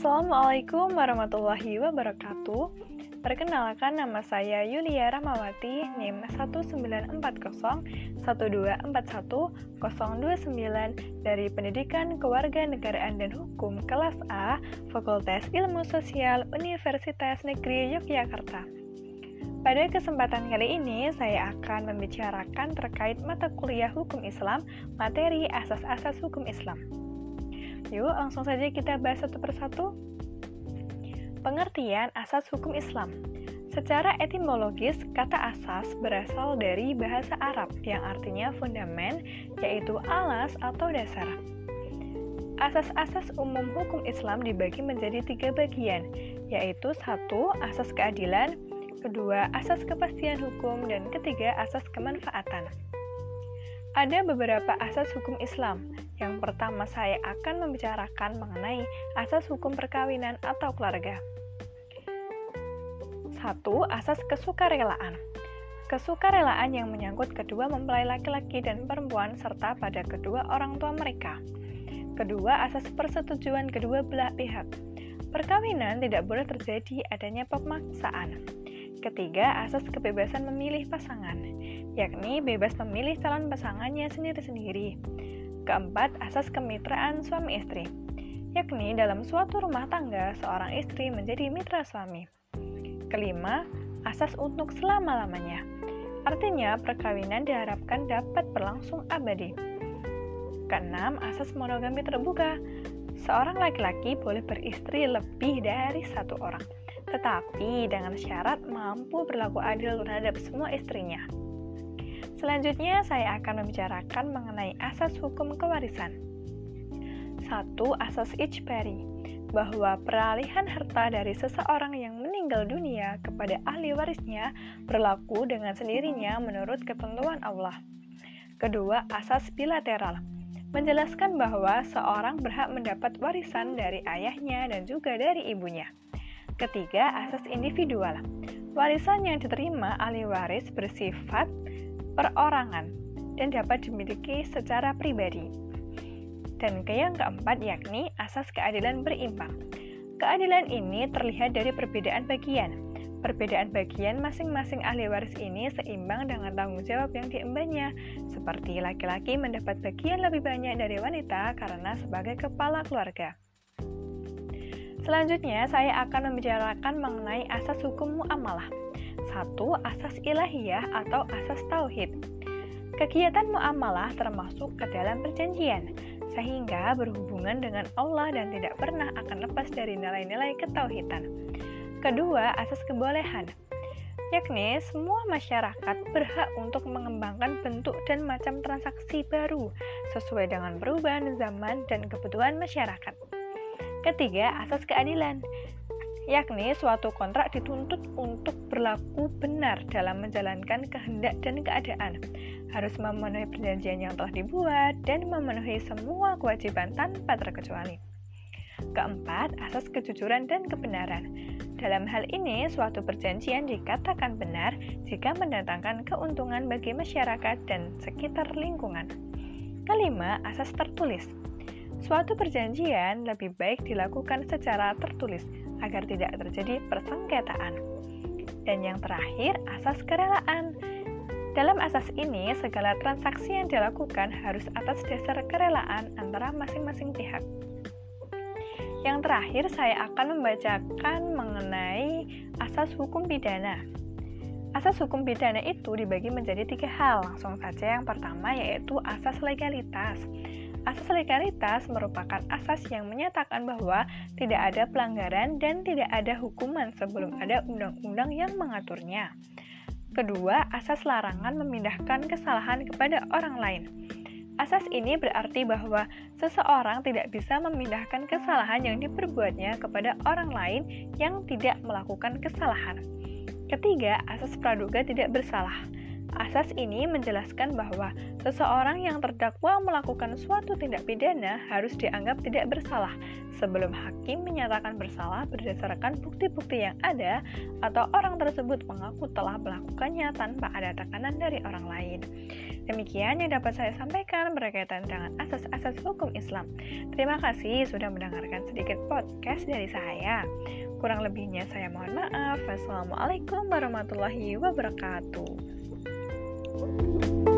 Assalamualaikum warahmatullahi wabarakatuh. Perkenalkan nama saya Yulia Ramawati, NIM 1940 1241 dari Pendidikan Kewarganegaraan dan Hukum kelas A, Fakultas Ilmu Sosial Universitas Negeri Yogyakarta. Pada kesempatan kali ini, saya akan membicarakan terkait mata kuliah Hukum Islam, materi asas-asas hukum Islam. Yuk, langsung saja kita bahas satu persatu. Pengertian asas hukum Islam. Secara etimologis, kata asas berasal dari bahasa Arab yang artinya fundamen, yaitu alas atau dasar. Asas-asas umum hukum Islam dibagi menjadi tiga bagian, yaitu satu, asas keadilan, kedua, asas kepastian hukum, dan ketiga, asas kemanfaatan. Ada beberapa asas hukum Islam. Yang pertama, saya akan membicarakan mengenai asas hukum perkawinan atau keluarga. Satu, asas kesukarelaan. Kesukarelaan yang menyangkut kedua mempelai laki-laki dan perempuan serta pada kedua orang tua mereka. Kedua, asas persetujuan kedua belah pihak. Perkawinan tidak boleh terjadi adanya pemaksaan. Ketiga, asas kebebasan memilih pasangan, yakni bebas memilih calon pasangannya sendiri-sendiri. Keempat, asas kemitraan suami istri, yakni dalam suatu rumah tangga seorang istri menjadi mitra suami. Kelima, asas untuk selama-lamanya. Artinya, perkawinan diharapkan dapat berlangsung abadi. Keenam, asas monogami terbuka. Seorang laki-laki boleh beristri lebih dari satu orang, tetapi dengan syarat mampu berlaku adil terhadap semua istrinya. Selanjutnya, saya akan membicarakan mengenai asas hukum kewarisan. Satu, asas ijbari bahwa peralihan harta dari seseorang yang meninggal dunia kepada ahli warisnya berlaku dengan sendirinya menurut ketentuan Allah. Kedua, asas bilateral menjelaskan bahwa seorang berhak mendapat warisan dari ayahnya dan juga dari ibunya. Ketiga, asas individual. Warisan yang diterima ahli waris bersifat perorangan dan dapat dimiliki secara pribadi. Dan ke yang keempat yakni asas keadilan berimbang. Keadilan ini terlihat dari perbedaan bagian. Perbedaan bagian masing-masing ahli waris ini seimbang dengan tanggung jawab yang diembannya, seperti laki-laki mendapat bagian lebih banyak dari wanita karena sebagai kepala keluarga. Selanjutnya, saya akan membicarakan mengenai asas hukum muamalah. Satu, asas ilahiyah atau asas tauhid. Kegiatan muamalah termasuk ke dalam perjanjian, sehingga berhubungan dengan Allah dan tidak pernah akan lepas dari nilai-nilai ketauhidan. Kedua, asas kebolehan, yakni semua masyarakat berhak untuk mengembangkan bentuk dan macam transaksi baru sesuai dengan perubahan zaman dan kebutuhan masyarakat. Ketiga, asas keadilan, yakni suatu kontrak dituntut untuk berlaku benar dalam menjalankan kehendak dan keadaan harus memenuhi perjanjian yang telah dibuat dan memenuhi semua kewajiban tanpa terkecuali. Keempat, asas kejujuran dan kebenaran. Dalam hal ini, suatu perjanjian dikatakan benar jika mendatangkan keuntungan bagi masyarakat dan sekitar lingkungan. Kelima, asas tertulis. Suatu perjanjian lebih baik dilakukan secara tertulis agar tidak terjadi persengketaan. Dan yang terakhir, asas kerelaan. Dalam asas ini, segala transaksi yang dilakukan harus atas dasar kerelaan antara masing-masing pihak. Yang terakhir, saya akan membacakan mengenai asas hukum pidana. Asas hukum pidana itu dibagi menjadi tiga hal. Langsung saja, yang pertama yaitu asas legalitas. Asas legalitas merupakan asas yang menyatakan bahwa tidak ada pelanggaran dan tidak ada hukuman sebelum ada undang-undang yang mengaturnya. Kedua, asas larangan memindahkan kesalahan kepada orang lain. Asas ini berarti bahwa seseorang tidak bisa memindahkan kesalahan yang diperbuatnya kepada orang lain yang tidak melakukan kesalahan. Ketiga, asas praduga tidak bersalah. Asas ini menjelaskan bahwa seseorang yang terdakwa melakukan suatu tindak pidana harus dianggap tidak bersalah sebelum hakim menyatakan bersalah berdasarkan bukti-bukti yang ada atau orang tersebut mengaku telah melakukannya tanpa ada tekanan dari orang lain. Demikian yang dapat saya sampaikan berkaitan dengan asas-asas hukum Islam. Terima kasih sudah mendengarkan sedikit podcast dari saya. Kurang lebihnya saya mohon maaf. Wassalamualaikum warahmatullahi wabarakatuh. Música